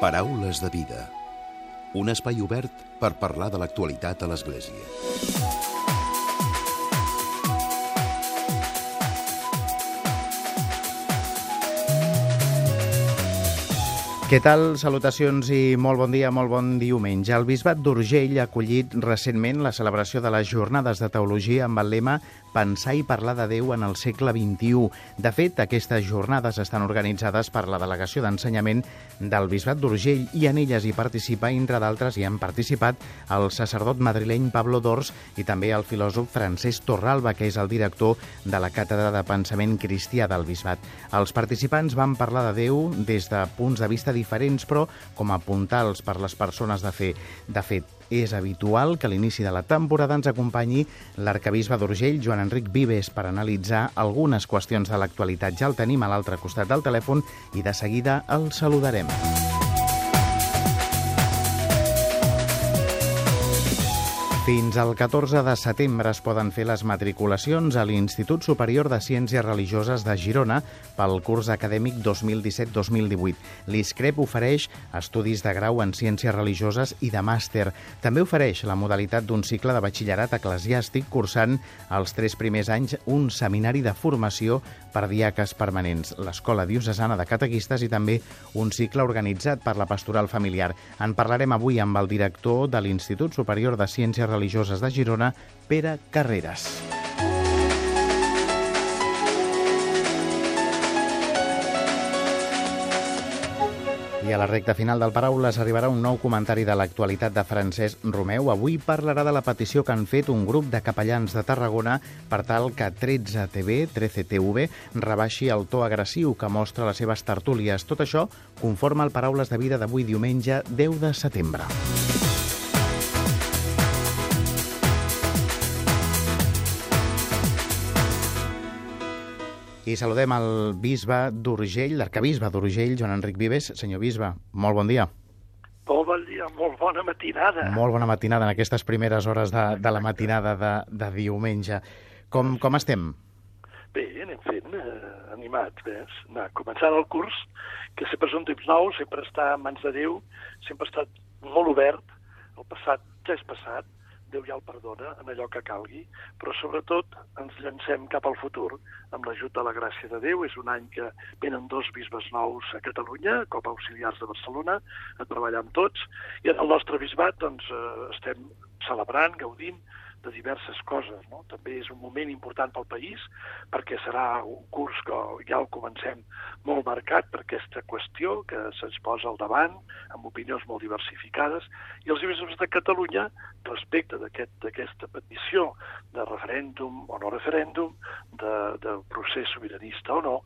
Paraules de vida. Un espai obert per parlar de l'actualitat a l'Església. Què tal? Salutacions i molt bon dia, molt bon diumenge. El Bisbat d'Urgell ha acollit recentment la celebració de les Jornades de Teologia amb el lema Pensar i parlar de Déu en el segle XXI. De fet, aquestes jornades estan organitzades per la Delegació d'Ensenyament del Bisbat d'Urgell i en elles hi participa, entre d'altres, hi han participat el sacerdot madrileny Pablo Dors i també el filòsof Francesc Torralba, que és el director de la Càtedra de Pensament Cristià del Bisbat. Els participants van parlar de Déu des de punts de vista diferents, però com a puntals per les persones de fer. De fet, és habitual que a l'inici de la temporada ens acompanyi l'arcabisbe d'Urgell, Joan Enric Vives, per analitzar algunes qüestions de l'actualitat. Ja el tenim a l'altre costat del telèfon i de seguida el saludarem. Fins al 14 de setembre es poden fer les matriculacions a l'Institut Superior de Ciències Religioses de Girona pel curs acadèmic 2017-2018. L'ISCREP ofereix estudis de grau en Ciències Religioses i de màster. També ofereix la modalitat d'un cicle de batxillerat eclesiàstic cursant els tres primers anys un seminari de formació per diaques permanents, l'Escola Diocesana de Catequistes i també un cicle organitzat per la Pastoral Familiar. En parlarem avui amb el director de l'Institut Superior de Ciències Religioses de Girona, Pere Carreras. I a la recta final del Paraules arribarà un nou comentari de l'actualitat de Francesc Romeu. Avui parlarà de la petició que han fet un grup de capellans de Tarragona per tal que 13TV, 13TV, rebaixi el to agressiu que mostra les seves tertúlies. Tot això conforma el Paraules de Vida d'avui diumenge 10 de setembre. I saludem el bisbe d'Urgell, l'arcabisbe d'Urgell, Joan Enric Vives. Senyor bisbe, molt bon dia. Molt bon dia, molt bona matinada. Molt bona matinada en aquestes primeres hores de, de la matinada de, de diumenge. Com, com estem? Bé, anem fent, eh, animats, ves. Anar començant el curs, que sempre és un temps nou, sempre està en mans de Déu, sempre ha estat molt obert, el passat ja és passat, Déu ja el perdona en allò que calgui, però sobretot ens llancem cap al futur amb l'ajut de la gràcia de Déu. És un any que venen dos bisbes nous a Catalunya, com a auxiliars de Barcelona, a treballar amb tots, i en el nostre bisbat doncs, eh, estem celebrant, gaudint de diverses coses. No? També és un moment important pel país, perquè serà un curs que ja el comencem molt marcat per aquesta qüestió que se'ns posa al davant, amb opinions molt diversificades, i els bisbes de Catalunya, respecte d'aquesta aquest, petició de referèndum o no referèndum, de, de procés sobiranista o no,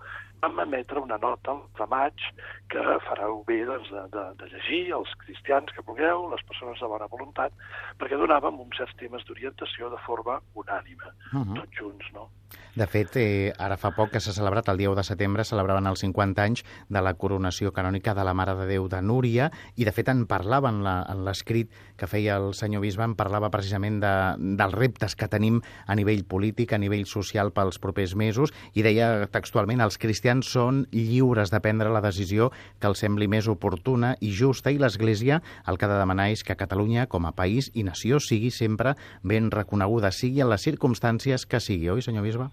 vam emetre una nota de maig que fareu bé doncs, de, de, de llegir els cristians que vulgueu, les persones de bona voluntat, perquè donàvem uns certs temes d'orientació de forma unànime, uh -huh. tots junts, no? De fet, eh, ara fa poc que s'ha celebrat, el dia 1 de setembre, celebraven els 50 anys de la coronació canònica de la Mare de Déu de Núria, i de fet en parlava en l'escrit que feia el senyor Bisbe, en parlava precisament de, dels reptes que tenim a nivell polític, a nivell social pels propers mesos, i deia textualment els cristians són lliures de prendre la decisió que els sembli més oportuna i justa, i l'Església el que ha de demanar és que Catalunya, com a país i nació, sigui sempre ben reconeguda, sigui en les circumstàncies que sigui, oi, senyor Bisbe?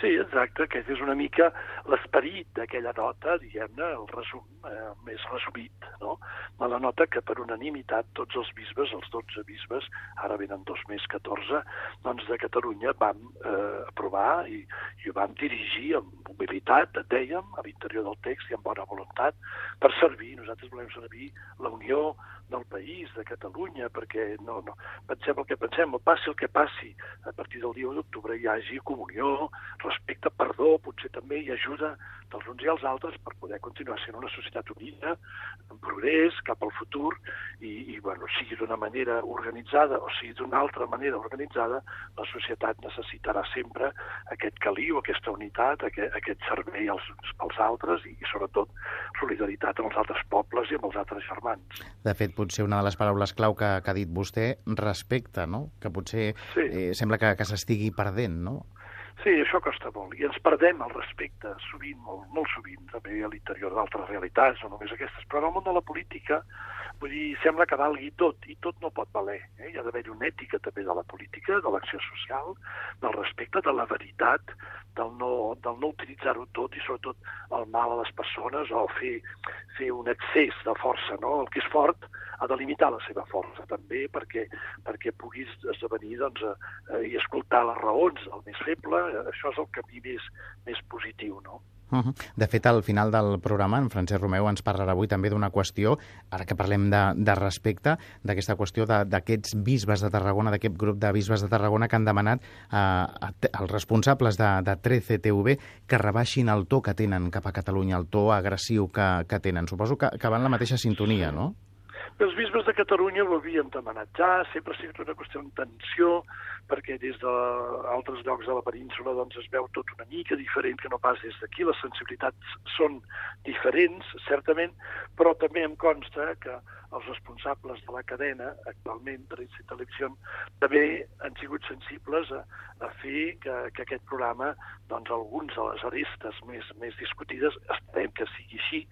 Sí, exacte, aquest és una mica l'esperit d'aquella nota, diguem-ne, el resum eh, més resumit, no? De la nota que per unanimitat tots els bisbes, els 12 bisbes, ara venen dos més 14, doncs de Catalunya vam eh, aprovar i, i ho vam dirigir amb humilitat, dèiem, a l'interior del text i amb bona voluntat, per servir, nosaltres volem servir la unió del país, de Catalunya, perquè no, no, pensem el que pensem, passi el que passi, a partir del dia 1 d'octubre hi hagi comunió, respecte, perdó, potser també hi ajuda dels uns i els altres per poder continuar sent una societat unida, en progrés, cap al futur, i, i bueno, sigui d'una manera organitzada o sigui d'una altra manera organitzada, la societat necessitarà sempre aquest caliu, aquesta unitat, aquest, aquest servei als, als altres i, i sobretot solidaritat amb els altres pobles i amb els altres germans. De fet, potser una de les paraules clau que, que ha dit vostè, respecte, no? Que potser sí. eh, sembla que, que s'estigui perdent, no? Sí, això costa molt. I ens perdem el respecte, sovint, molt, molt sovint, també a l'interior d'altres realitats, no només aquestes. Però en el món de la política, vull dir, sembla que valgui tot, i tot no pot valer. Eh? Hi ha d'haver una ètica també de la política, de l'acció social, del respecte, de la veritat, del no, del no utilitzar-ho tot i sobretot el mal a les persones o fer, fer un excés de força. No? El que és fort ha de limitar la seva força també perquè, perquè puguis esdevenir doncs, eh, i escoltar les raons del més feble. Això és el camí més, més positiu. No? -huh. De fet, al final del programa, en Francesc Romeu ens parlarà avui també d'una qüestió, ara que parlem de, de respecte, d'aquesta qüestió d'aquests bisbes de Tarragona, d'aquest grup de bisbes de Tarragona que han demanat eh, als responsables de, de 13TV que rebaixin el to que tenen cap a Catalunya, el to agressiu que, que tenen. Suposo que, que van la mateixa sintonia, no? Els bisbes de Catalunya ho havíem demanat ja, sempre ha sigut una qüestió de tensió, perquè des d'altres llocs de la península doncs, es veu tot una mica diferent que no pas des d'aquí. Les sensibilitats són diferents, certament, però també em consta que els responsables de la cadena, actualment, de i Televisió, també han sigut sensibles a, a fer que, que aquest programa, doncs, alguns de les arestes més, més discutides, esperem que sigui així,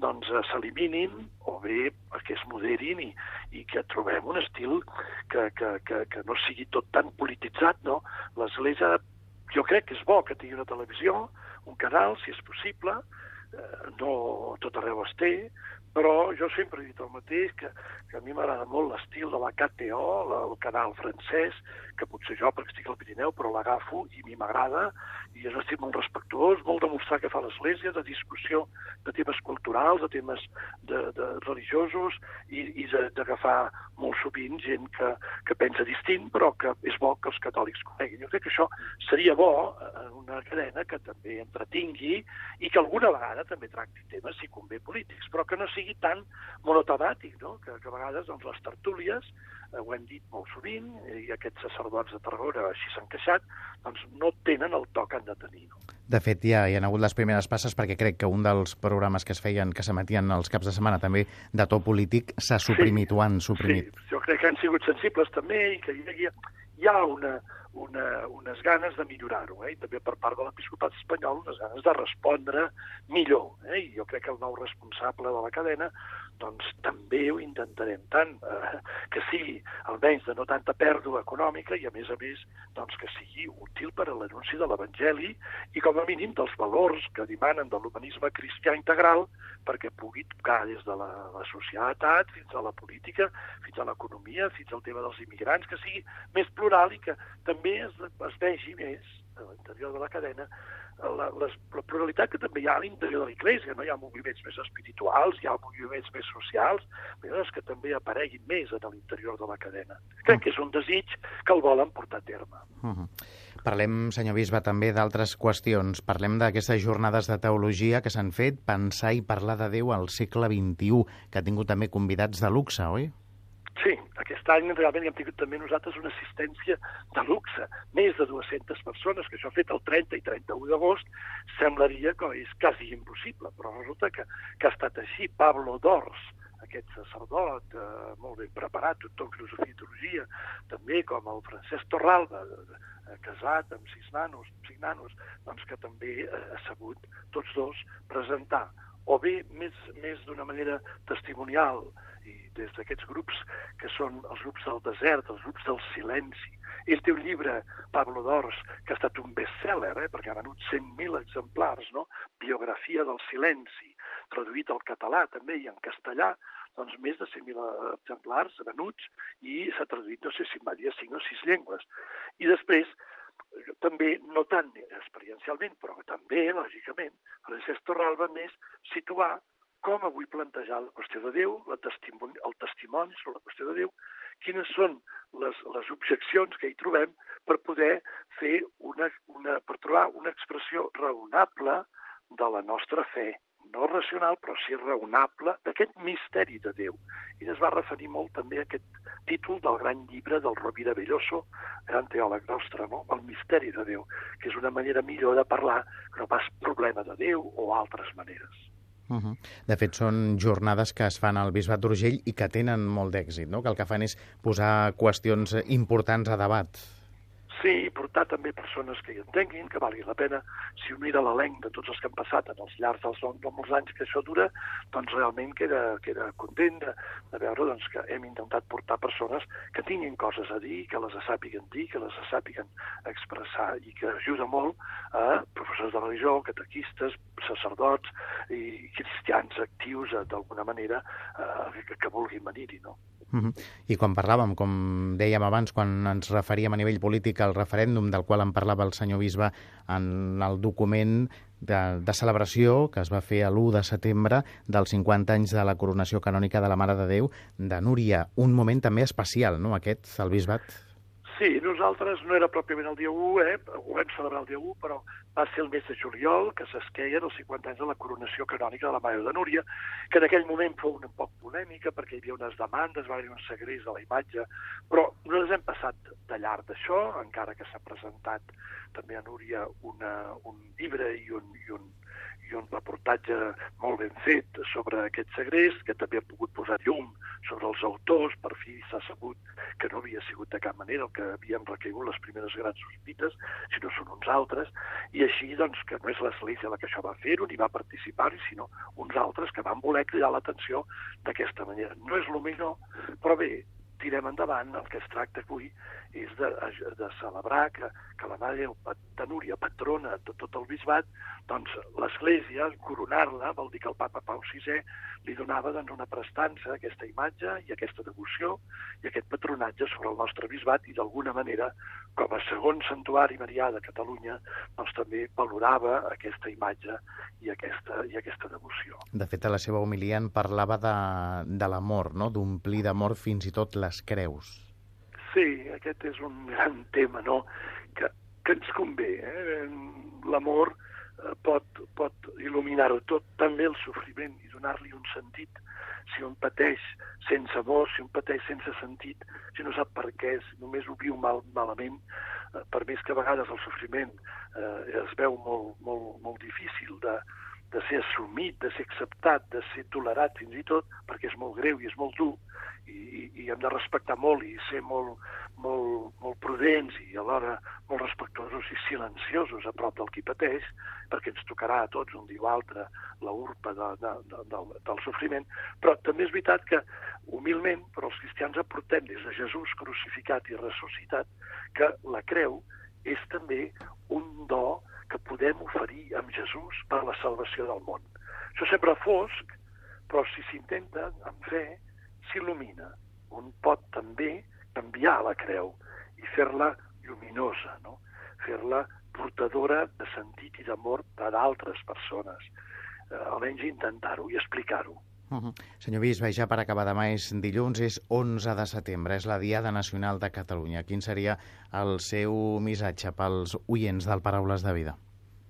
doncs s'eliminin o bé que es moderin i, i que trobem un estil que, que, que, que no sigui tot tan polititzat, no? L'Església, jo crec que és bo que tingui una televisió, un canal, si és possible, eh, no tot arreu es té, però jo sempre he dit el mateix, que, que a mi m'agrada molt l'estil de la KTO, la, el canal francès, que potser jo, perquè estic al Pirineu, però l'agafo i a mi m'agrada, i és un estil molt respectuós, molt demostrar que fa l'Església, de discussió de temes culturals, de temes de, de religiosos, i, i d'agafar molt sovint gent que, que pensa distint, però que és bo que els catòlics coneguin. Jo crec que això seria bo en eh, una cadena que també entretingui i que alguna vegada també tracti temes, si convé, polítics, però que no sigui tan monotemàtic, no? que, que a vegades doncs, les tertúlies, eh, ho hem dit molt sovint, i aquests sacerdots de Tarragona així s'han queixat, doncs no tenen el to que han de tenir. No? De fet, ja hi ha hagut les primeres passes perquè crec que un dels programes que es feien, que s'emetien els caps de setmana també de to polític, s'ha suprimit sí, o han suprimit. Sí, jo crec que han sigut sensibles també i que hi ha, hi ha una, una, unes ganes de millorar-ho, eh? i també per part de l'Episcopat espanyol unes ganes de respondre millor. Eh? I jo crec que el nou responsable de la cadena doncs també ho intentarem tant, eh, que sigui almenys de no tanta pèrdua econòmica i a més a més doncs, que sigui útil per a l'anunci de l'Evangeli i com a mínim dels valors que dimanen de l'humanisme cristià integral perquè pugui tocar des de la, la societat fins a la política, fins a l'economia, fins al tema dels immigrants, que sigui més plural i que també es, es vegi més a l'interior de la cadena la, la, la pluralitat que també hi ha a l'interior de l'Església, no? hi ha moviments més espirituals, hi ha moviments més socials, és que també apareguin més en l'interior de la cadena. Crec que és un desig que el volen portar a terme. Uh -huh. Parlem, senyor Bisbe, també d'altres qüestions. Parlem d'aquestes jornades de teologia que s'han fet, pensar i parlar de Déu al segle XXI, que ha tingut també convidats de luxe, oi? Sí, aquest any realment hem tingut també nosaltres una assistència de luxe, més de 200 persones, que això ha fet el 30 i 31 d'agost, semblaria que és quasi impossible, però resulta que, que ha estat així. Pablo Dors, aquest sacerdot eh, molt ben preparat, doctor en filosofia i teologia, també com el Francesc Torralba, eh, casat amb sis nanos, cinc nanos, doncs que també eh, ha sabut tots dos presentar o bé més, més d'una manera testimonial, des d'aquests grups que són els grups del desert, els grups del silenci. Ell té un llibre, Pablo Dors, que ha estat un best-seller, eh, perquè ha venut 100.000 exemplars, no? Biografia del silenci, traduït al català també i en castellà, doncs més de 100.000 exemplars venuts i s'ha traduït, no sé si em va dir, 5 o 6 llengües. I després, també, no tant experiencialment, però també, lògicament, Francesc Torralba més situar com avui plantejar la qüestió de Déu, la testimoni, el testimoni sobre la qüestió de Déu, quines són les, les objeccions que hi trobem per poder fer una, una, per trobar una expressió raonable de la nostra fe, no racional, però sí raonable, d'aquest misteri de Déu. I es va referir molt també a aquest títol del gran llibre del Rovira Belloso, gran teòleg nostre, no? el misteri de Déu, que és una manera millor de parlar que no pas problema de Déu o altres maneres. Uh -huh. De fet, són jornades que es fan al Bisbat d'Urgell i que tenen molt d'èxit, no? que el que fan és posar qüestions importants a debat. Sí, portar també persones que hi entenguin, que valgui la pena. Si un mira l'elenc de tots els que han passat en els llargs dels, dels molts anys que això dura, doncs realment queda, queda content de, de veure doncs, que hem intentat portar persones que tinguin coses a dir, que les sàpiguen dir, que les sàpiguen expressar i que ajuda molt a professors de religió, catequistes, sacerdots i cristians actius eh, d'alguna manera eh, que, que vulguin venir-hi, no? -huh. I quan parlàvem, com dèiem abans, quan ens referíem a nivell polític al referèndum del qual en parlava el senyor Bisbe en el document de, de celebració que es va fer l'1 de setembre dels 50 anys de la coronació canònica de la Mare de Déu de Núria. Un moment també especial, no?, aquest, el bisbat. Sí, nosaltres no era pròpiament el dia 1, eh? ho vam celebrar el dia 1, però va ser el mes de juliol que s'esqueien els 50 anys de la coronació canònica de la Mare de Núria, que en aquell moment fou un poc polèmica perquè hi havia unes demandes, va haver un segrest de la imatge, però nosaltres hem passat de llarg d'això, encara que s'ha presentat també a Núria una, un llibre i un, i un, i un reportatge molt ben fet sobre aquest segrest, que també ha pogut posar llum sobre els autors, per fi s'ha sabut que no havia sigut de cap manera el que havien recaigut les primeres grans sospites, sinó són uns altres, i així doncs que no és l'Església la que això va fer-ho, ni va participar-hi, sinó uns altres que van voler cridar l'atenció d'aquesta manera. No és el millor, però bé, tirem endavant, el que es tracta avui és de, de celebrar que, que la Mare de Núria, patrona de tot el bisbat, doncs l'Església, coronar-la, vol dir que el papa Pau VI li donava doncs, una prestança a aquesta imatge i aquesta devoció i aquest patronatge sobre el nostre bisbat i d'alguna manera, com a segon santuari marià de Catalunya, doncs també valorava aquesta imatge i aquesta, i aquesta devoció. De fet, a la seva homilia en parlava de, de l'amor, no? d'omplir d'amor fins i tot les creus. Sí, aquest és un gran tema, no?, que, que ens convé. Eh? L'amor eh, pot, pot il·luminar-ho tot, també el sofriment, i donar-li un sentit. Si un pateix sense amor, si un pateix sense sentit, si no sap per què, si només ho viu mal, malament, eh, per més que a vegades el sofriment eh, es veu molt, molt, molt difícil de, de ser assumit, de ser acceptat, de ser tolerat fins i tot, perquè és molt greu i és molt dur, i, i hem de respectar molt i ser molt, molt, molt prudents i alhora molt respectuosos i silenciosos a prop del qui pateix, perquè ens tocarà a tots un dia o altre la urpa de, de, de, del, del sofriment, però també és veritat que humilment, però els cristians aportem des de Jesús crucificat i ressuscitat, que la creu és també un do que podem oferir amb Jesús per la salvació del món. Això sempre fosc, però si s'intenta amb fe, s'il·lumina. Un pot també canviar la creu i fer-la lluminosa, no? fer-la portadora de sentit i d'amor per a d'altres persones. Eh, almenys intentar-ho i explicar-ho. Uh -huh. Senyor Bisbe, ja per acabar demà és dilluns, és 11 de setembre, és la Diada Nacional de Catalunya. Quin seria el seu missatge pels oients del Paraules de Vida?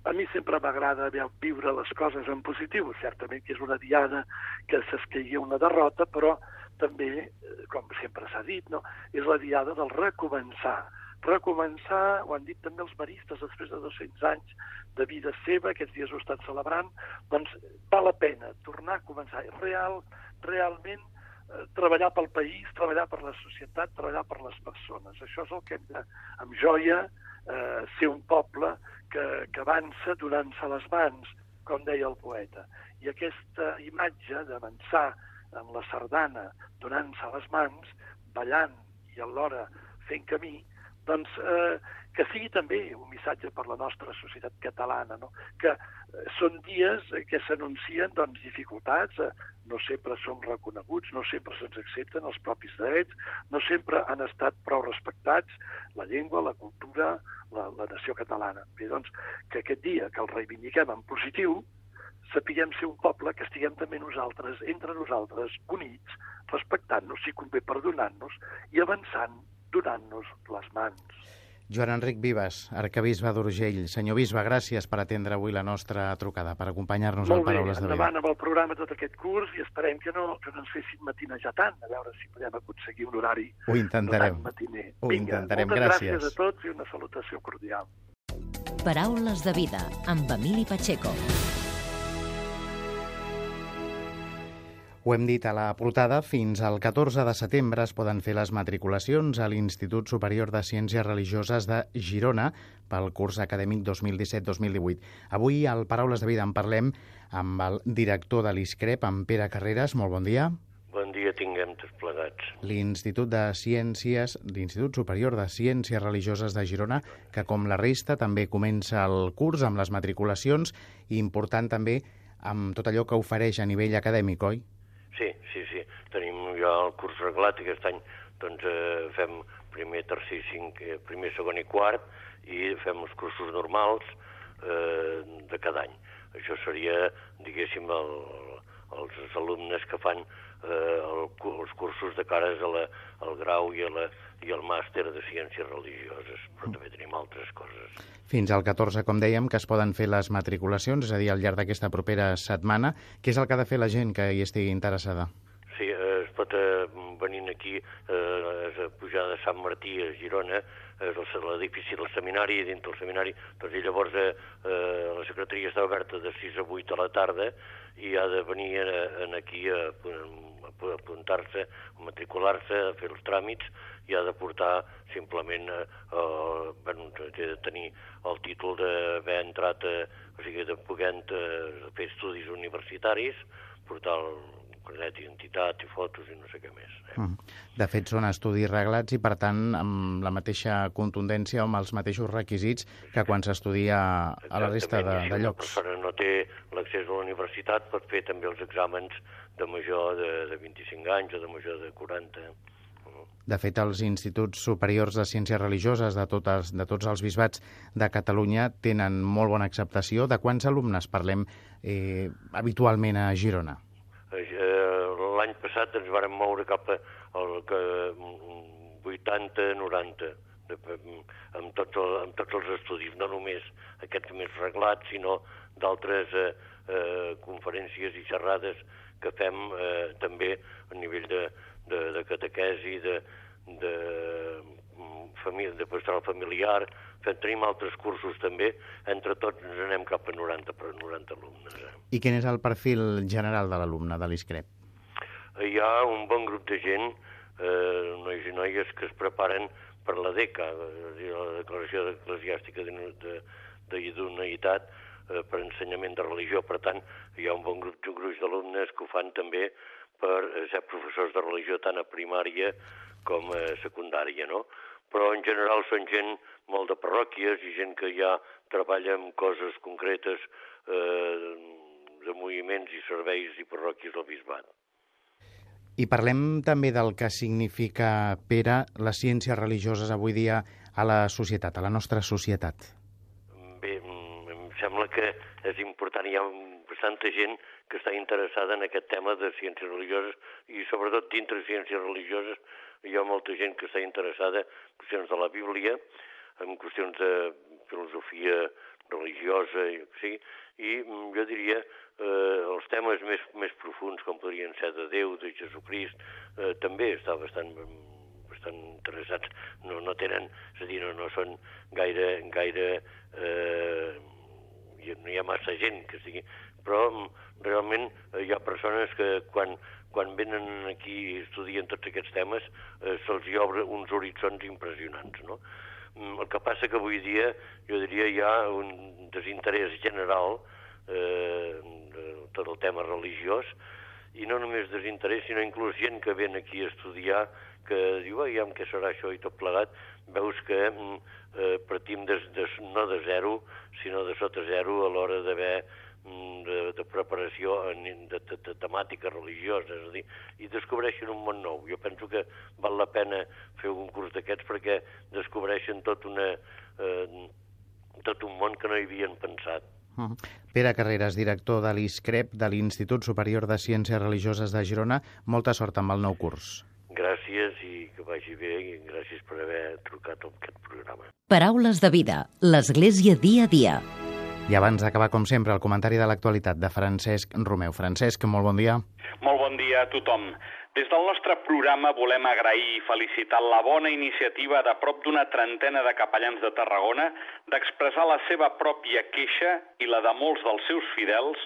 a mi sempre m'agrada viure les coses en positiu. Certament que és una diada que s'escaigui una derrota, però també, eh, com sempre s'ha dit, no? és la diada del recomençar. Recomençar, ho han dit també els maristes després de 200 anys de vida seva, aquests dies ho estan celebrant, doncs val la pena tornar a començar. Real, realment eh, treballar pel país, treballar per la societat, treballar per les persones. Això és el que hem de, amb joia, eh, ser un poble que, que avança donant-se les mans, com deia el poeta. I aquesta imatge d'avançar en la sardana, donant-se les mans, ballant i alhora fent camí, doncs eh, que sigui també un missatge per la nostra societat catalana, no? que eh, són dies que s'anuncien doncs, dificultats, eh, no sempre som reconeguts, no sempre se'ns accepten els propis drets, no sempre han estat prou respectats la llengua, la cultura, la, la nació catalana. Bé, doncs, que aquest dia que el reivindiquem en positiu, sapiguem ser un poble que estiguem també nosaltres, entre nosaltres, units, respectant-nos, si convé perdonant-nos i avançant, donant-nos les mans. Joan Enric Vives, arcabisbe d'Urgell. Senyor bisbe, gràcies per atendre avui la nostra trucada, per acompanyar-nos al Paraules de Vida. Molt bé, endavant amb el programa tot aquest curs i esperem que no, que no ens fessin matinejar tant, a veure si podem aconseguir un horari Ho intentarem. matiner. Ho Vinga, intentarem, moltes gràcies. gràcies a tots i una salutació cordial. Paraules de vida amb Emili Pacheco. Ho hem dit a la portada, fins al 14 de setembre es poden fer les matriculacions a l'Institut Superior de Ciències Religioses de Girona pel curs acadèmic 2017-2018. Avui, al Paraules de Vida, en parlem amb el director de l'ISCREP, en Pere Carreras. Molt bon dia. Bon dia tinguem tots plegats. L'Institut de Ciències, l'Institut Superior de Ciències Religioses de Girona, que com la resta també comença el curs amb les matriculacions i important també amb tot allò que ofereix a nivell acadèmic, oi? Sí, sí, sí. Tenim ja el curs reglat i aquest any doncs, eh, fem primer, tercer, cinc, eh, primer, segon i quart i fem els cursos normals eh, de cada any. Això seria, diguéssim, el, els alumnes que fan eh, el, els cursos de cares a la, al grau i, a la, i al màster de ciències religioses, però també tenim altres coses. Fins al 14, com dèiem, que es poden fer les matriculacions, és a dir, al llarg d'aquesta propera setmana. Què és el que ha de fer la gent que hi estigui interessada? Sí, eh, es pot eh, venir aquí, eh, és a pujar de Sant Martí a Girona, és l'edifici del seminari, i dintre del seminari, doncs i llavors eh, eh, la secretaria està oberta de 6 a 8 a la tarda i ha de venir eh, en aquí a, a apuntar-se, a matricular-se, fer els tràmits i ha de portar simplement, eh, eh, bueno, de tenir el títol d'haver entrat, eh, o sigui, de poder eh, fer estudis universitaris, portar el carnet d'identitat i fotos i no sé què més. Eh? Mm. De fet, són estudis reglats i, per tant, amb la mateixa contundència o amb els mateixos requisits que quan s'estudia a la resta de, de llocs. Si una persona no té l'accés a la universitat, pot fer també els exàmens de major de, de 25 anys o de major de 40. De fet, els instituts superiors de ciències religioses de, totes, de tots els bisbats de Catalunya tenen molt bona acceptació. De quants alumnes parlem eh, habitualment a Girona? Eh, l'any passat ens vàrem moure cap al 80-90 amb, tots el, amb tots els estudis, no només aquests més reglats, sinó d'altres eh, eh, conferències i xerrades que fem eh, també a nivell de, de, de catequesi, de, de, mm, família, de pastoral familiar, fem, tenim altres cursos també, entre tots ens anem cap a 90, 90 alumnes. Eh? I quin és el perfil general de l'alumne de l'ISCREP? Hi ha un bon grup de gent, eh, nois i noies, que es preparen per la DECA, la Declaració Eclesiàstica d'Idoneïtat, de, de, eh, per ensenyament de religió. Per tant, hi ha un bon grup, un gruix d'alumnes que ho fan també per eh, ser professors de religió tant a primària com a secundària, no? Però en general són gent molt de parròquies i gent que ja treballa en coses concretes eh, de moviments i serveis i parròquies del bisbat. I parlem també del que significa, Pere, les ciències religioses avui dia a la societat, a la nostra societat. Sembla que és important, hi ha bastanta gent que està interessada en aquest tema de ciències religioses i sobretot dintre de ciències religioses hi ha molta gent que està interessada en qüestions de la Bíblia, en qüestions de filosofia religiosa, sí, i jo diria eh, els temes més, més profuns, com podrien ser de Déu, de Jesucrist, eh, també està bastant bastant interessats. No, no tenen, és a dir, no, no són gaire, gaire eh, no hi ha massa gent que sigui... Però realment eh, hi ha persones que quan, quan venen aquí i estudien tots aquests temes eh, se'ls obre uns horitzons impressionants, no? Mm, el que passa que avui dia, jo diria, hi ha un desinterès general eh, de tot el tema religiós, i no només desinterès, sinó inclús gent que ven aquí a estudiar, que diu, aviam què serà això i tot plegat, veus que mm, eh, partim de, de, no de zero, sinó de sota zero a l'hora d'haver mm, de, de preparació de, de, de temàtica religiosa, és a dir, i descobreixen un món nou. Jo penso que val la pena fer un curs d'aquests perquè descobreixen tot, una, eh, tot un món que no hi havien pensat. Uh -huh. Pere Carreras, director de l'ISCREP, de l'Institut Superior de Ciències Religioses de Girona. Molta sort amb el nou curs. Gràcies i que vagi bé i gràcies per haver trucat a aquest programa. Paraules de vida. L'Església dia a dia. I abans d'acabar, com sempre, el comentari de l'actualitat de Francesc Romeu. Francesc, molt bon dia. Molt bon dia a tothom. Des del nostre programa volem agrair i felicitar la bona iniciativa de prop d'una trentena de capellans de Tarragona d'expressar la seva pròpia queixa i la de molts dels seus fidels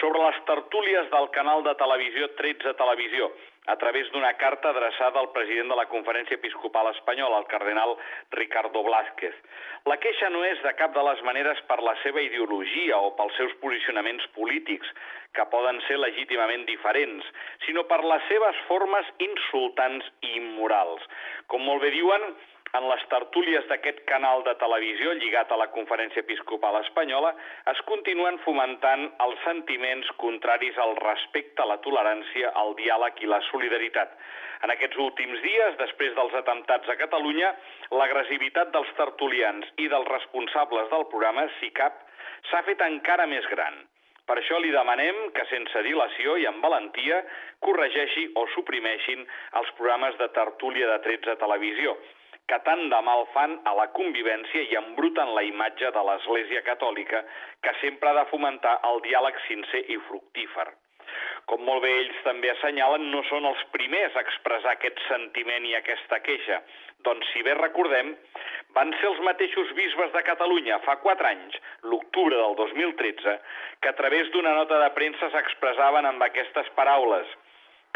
sobre les tertúlies del canal de televisió 13 Televisió, a través d'una carta adreçada al president de la Conferència Episcopal Espanyola, el cardenal Ricardo Blázquez. La queixa no és de cap de les maneres per la seva ideologia o pels seus posicionaments polítics, que poden ser legítimament diferents, sinó per les seves formes insultants i immorals. Com molt bé diuen, en les tertúlies d'aquest canal de televisió lligat a la Conferència Episcopal Espanyola es continuen fomentant els sentiments contraris al respecte, la tolerància, al diàleg i la solidaritat. En aquests últims dies, després dels atemptats a Catalunya, l'agressivitat dels tertulians i dels responsables del programa, si cap, s'ha fet encara més gran. Per això li demanem que, sense dilació i amb valentia, corregeixi o suprimeixin els programes de tertúlia de 13 televisió, que tant de mal fan a la convivència i embruten la imatge de l'Església Catòlica, que sempre ha de fomentar el diàleg sincer i fructífer. Com molt bé ells també assenyalen, no són els primers a expressar aquest sentiment i aquesta queixa. Doncs, si bé recordem, van ser els mateixos bisbes de Catalunya fa quatre anys, l'octubre del 2013, que a través d'una nota de premsa s'expressaven amb aquestes paraules –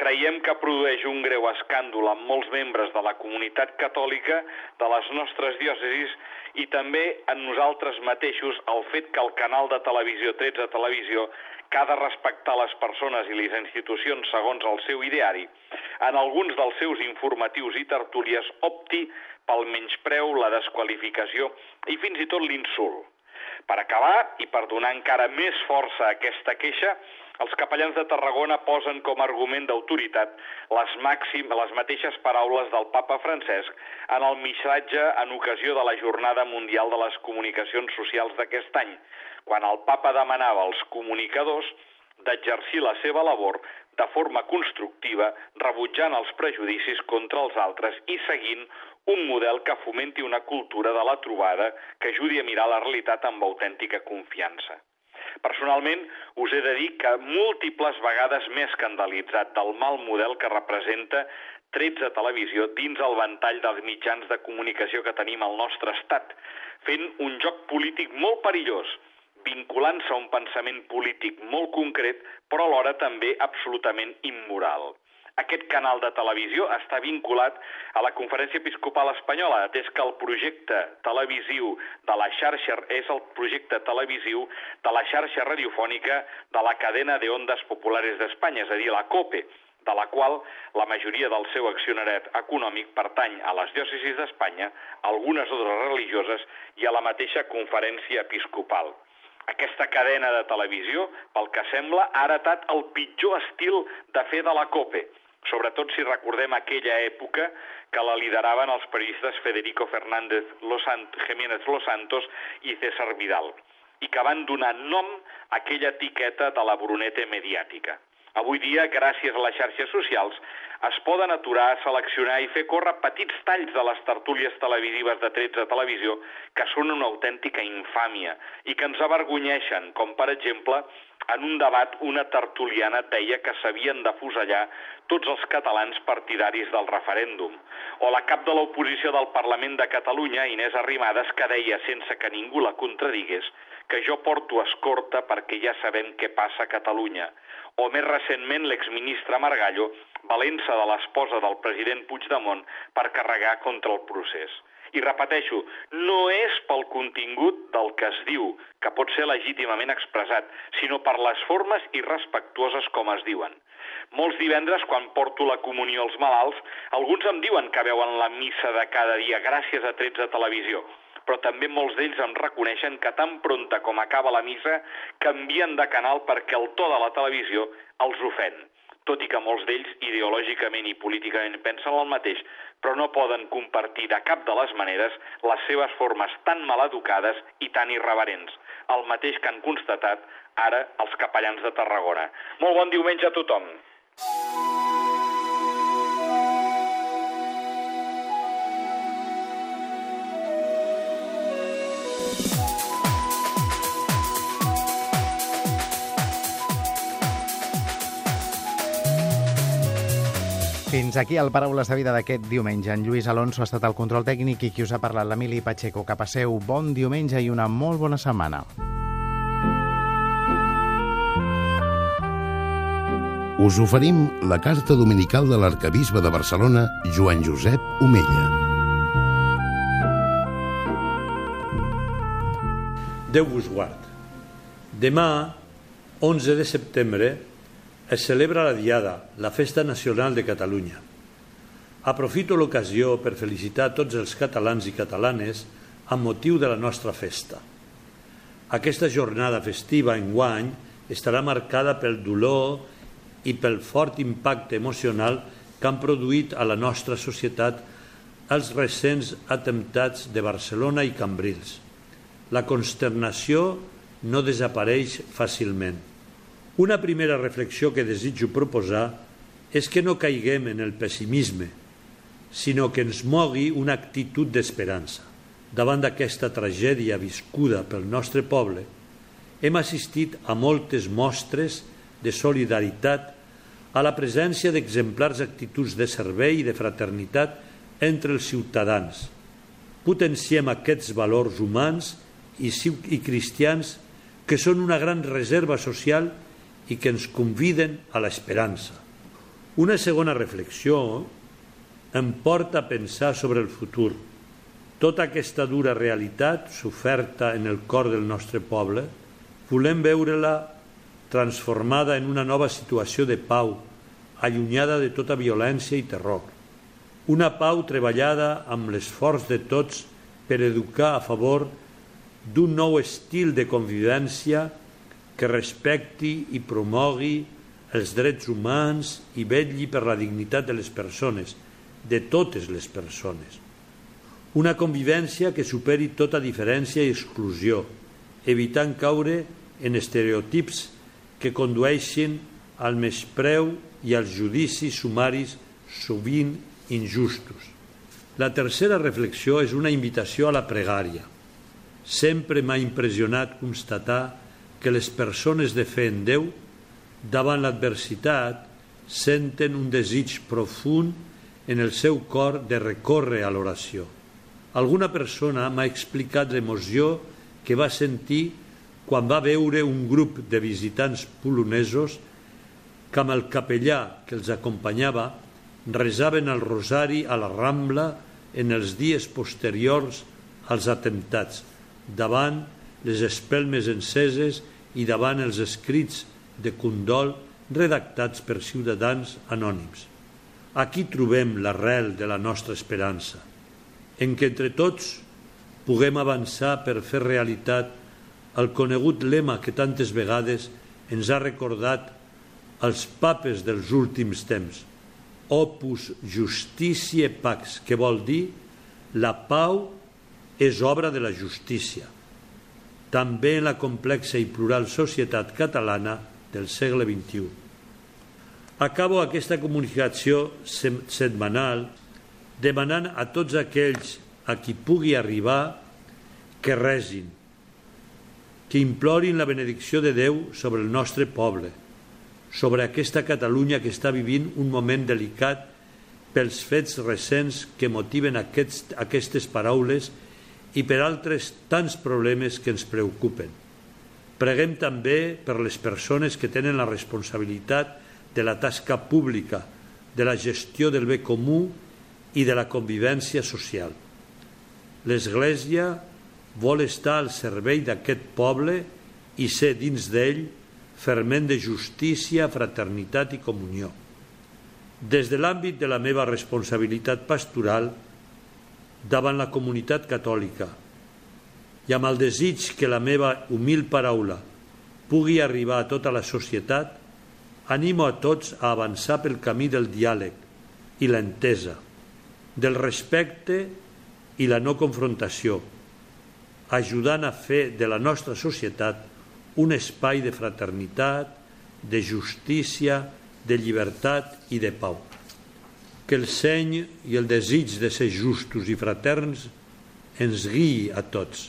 creiem que produeix un greu escàndol amb molts membres de la comunitat catòlica de les nostres diòcesis i també en nosaltres mateixos el fet que el canal de televisió 13 Televisió, que ha de respectar les persones i les institucions segons el seu ideari, en alguns dels seus informatius i tertúlies opti pel menyspreu, la desqualificació i fins i tot l'insult. Per acabar, i per donar encara més força a aquesta queixa, els capellans de Tarragona posen com a argument d'autoritat les, màxim, les mateixes paraules del papa Francesc en el missatge en ocasió de la Jornada Mundial de les Comunicacions Socials d'aquest any, quan el papa demanava als comunicadors d'exercir la seva labor de forma constructiva, rebutjant els prejudicis contra els altres i seguint un model que fomenti una cultura de la trobada que ajudi a mirar la realitat amb autèntica confiança. Personalment, us he de dir que múltiples vegades m'he escandalitzat del mal model que representa 13 televisió dins el ventall dels mitjans de comunicació que tenim al nostre estat, fent un joc polític molt perillós, vinculant-se a un pensament polític molt concret, però alhora també absolutament immoral aquest canal de televisió està vinculat a la Conferència Episcopal Espanyola, atès que el projecte televisiu de la xarxa és el projecte televisiu de la xarxa radiofònica de la cadena de ondes populares d'Espanya, és a dir, la COPE, de la qual la majoria del seu accionariat econòmic pertany a les diòcesis d'Espanya, algunes ordres religioses i a la mateixa conferència episcopal. Aquesta cadena de televisió, pel que sembla, ha heretat el pitjor estil de fer de la COPE, sobretot si recordem aquella època que la lideraven els periodistes Federico Fernández Los Jiménez Los Santos i César Vidal, i que van donar nom a aquella etiqueta de la bruneta mediàtica. Avui dia, gràcies a les xarxes socials, es poden aturar, seleccionar i fer córrer petits talls de les tertúlies televisives de 13 televisió que són una autèntica infàmia i que ens avergonyeixen, com per exemple en un debat una tertuliana deia que s'havien de fusellar tots els catalans partidaris del referèndum. O la cap de l'oposició del Parlament de Catalunya, Inés Arrimadas, que deia, sense que ningú la contradigués, que jo porto escorta perquè ja sabem què passa a Catalunya. O més recentment l'exministre Margallo, valent-se de l'esposa del president Puigdemont per carregar contra el procés. I repeteixo, no és pel contingut del que es diu, que pot ser legítimament expressat, sinó per les formes irrespectuoses com es diuen. Molts divendres, quan porto la comunió als malalts, alguns em diuen que veuen la missa de cada dia gràcies a 13 televisió, però també molts d'ells em reconeixen que tan pronta com acaba la missa canvien de canal perquè el to de la televisió els ofèn tot i que molts d'ells ideològicament i políticament pensen el mateix, però no poden compartir de cap de les maneres les seves formes tan maleducades i tan irreverents, el mateix que han constatat ara els capellans de Tarragona. Molt bon diumenge a tothom! Fins aquí el Paraules de Vida d'aquest diumenge. En Lluís Alonso ha estat el control tècnic i qui us ha parlat, l'Emili Pacheco. Que passeu bon diumenge i una molt bona setmana. Us oferim la carta dominical de l'arcabisbe de Barcelona, Joan Josep Omella. Déu vos guard. Demà, 11 de setembre, es celebra la Diada, la Festa Nacional de Catalunya. Aprofito l'ocasió per felicitar tots els catalans i catalanes amb motiu de la nostra festa. Aquesta jornada festiva en guany estarà marcada pel dolor i pel fort impacte emocional que han produït a la nostra societat els recents atemptats de Barcelona i Cambrils. La consternació no desapareix fàcilment. Una primera reflexió que desitjo proposar és que no caiguem en el pessimisme, sinó que ens mogui una actitud d'esperança. Davant d'aquesta tragèdia viscuda pel nostre poble, hem assistit a moltes mostres de solidaritat a la presència d'exemplars actituds de servei i de fraternitat entre els ciutadans. Potenciem aquests valors humans i, cristians que són una gran reserva social i que ens conviden a l'esperança. Una segona reflexió em porta a pensar sobre el futur. Tota aquesta dura realitat s'oferta en el cor del nostre poble, volem veure-la transformada en una nova situació de pau, allunyada de tota violència i terror. Una pau treballada amb l'esforç de tots per educar a favor d'un nou estil de convivència que respecti i promogui els drets humans i vetlli per la dignitat de les persones, de totes les persones. Una convivència que superi tota diferència i exclusió, evitant caure en estereotips que condueixin al menyspreu i als judicis sumaris sovint injustos. La tercera reflexió és una invitació a la pregària. Sempre m'ha impressionat constatar que les persones de fe en Déu, davant l'adversitat, senten un desig profund en el seu cor de recórrer a l'oració. Alguna persona m'ha explicat l'emoció que va sentir quan va veure un grup de visitants polonesos que amb el capellà que els acompanyava resaven el rosari a la Rambla en els dies posteriors als atemptats, davant les espelmes enceses i davant els escrits de condol redactats per ciutadans anònims. Aquí trobem l'arrel de la nostra esperança, en què entre tots puguem avançar per fer realitat el conegut lema que tantes vegades ens ha recordat els papes dels últims temps, opus justitiae pax, que vol dir la pau és obra de la justícia. També en la complexa i plural societat catalana del segle XXI. Acabo aquesta comunicació setmanal demanant a tots aquells a qui pugui arribar que resin, que implorin la benedicció de Déu sobre el nostre poble, sobre aquesta Catalunya que està vivint un moment delicat pels fets recents que motiven aquests, aquestes paraules i per altres tants problemes que ens preocupen. Preguem també per les persones que tenen la responsabilitat de la tasca pública, de la gestió del bé comú i de la convivència social. L'Església vol estar al servei d'aquest poble i ser dins d'ell ferment de justícia, fraternitat i comunió. Des de l'àmbit de la meva responsabilitat pastoral davant la comunitat catòlica i amb el desig que la meva humil paraula pugui arribar a tota la societat, animo a tots a avançar pel camí del diàleg i l'entesa, del respecte i la no confrontació, ajudant a fer de la nostra societat un espai de fraternitat, de justícia, de llibertat i de pau que el seny i el desig de ser justos i fraterns ens guiï a tots,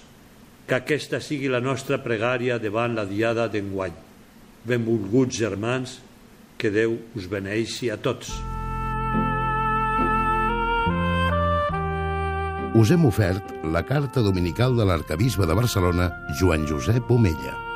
que aquesta sigui la nostra pregària davant la diada d'enguany. Benvolguts germans, que Déu us beneixi a tots. Us hem ofert la carta dominical de l'arcabisbe de Barcelona, Joan Josep Omella.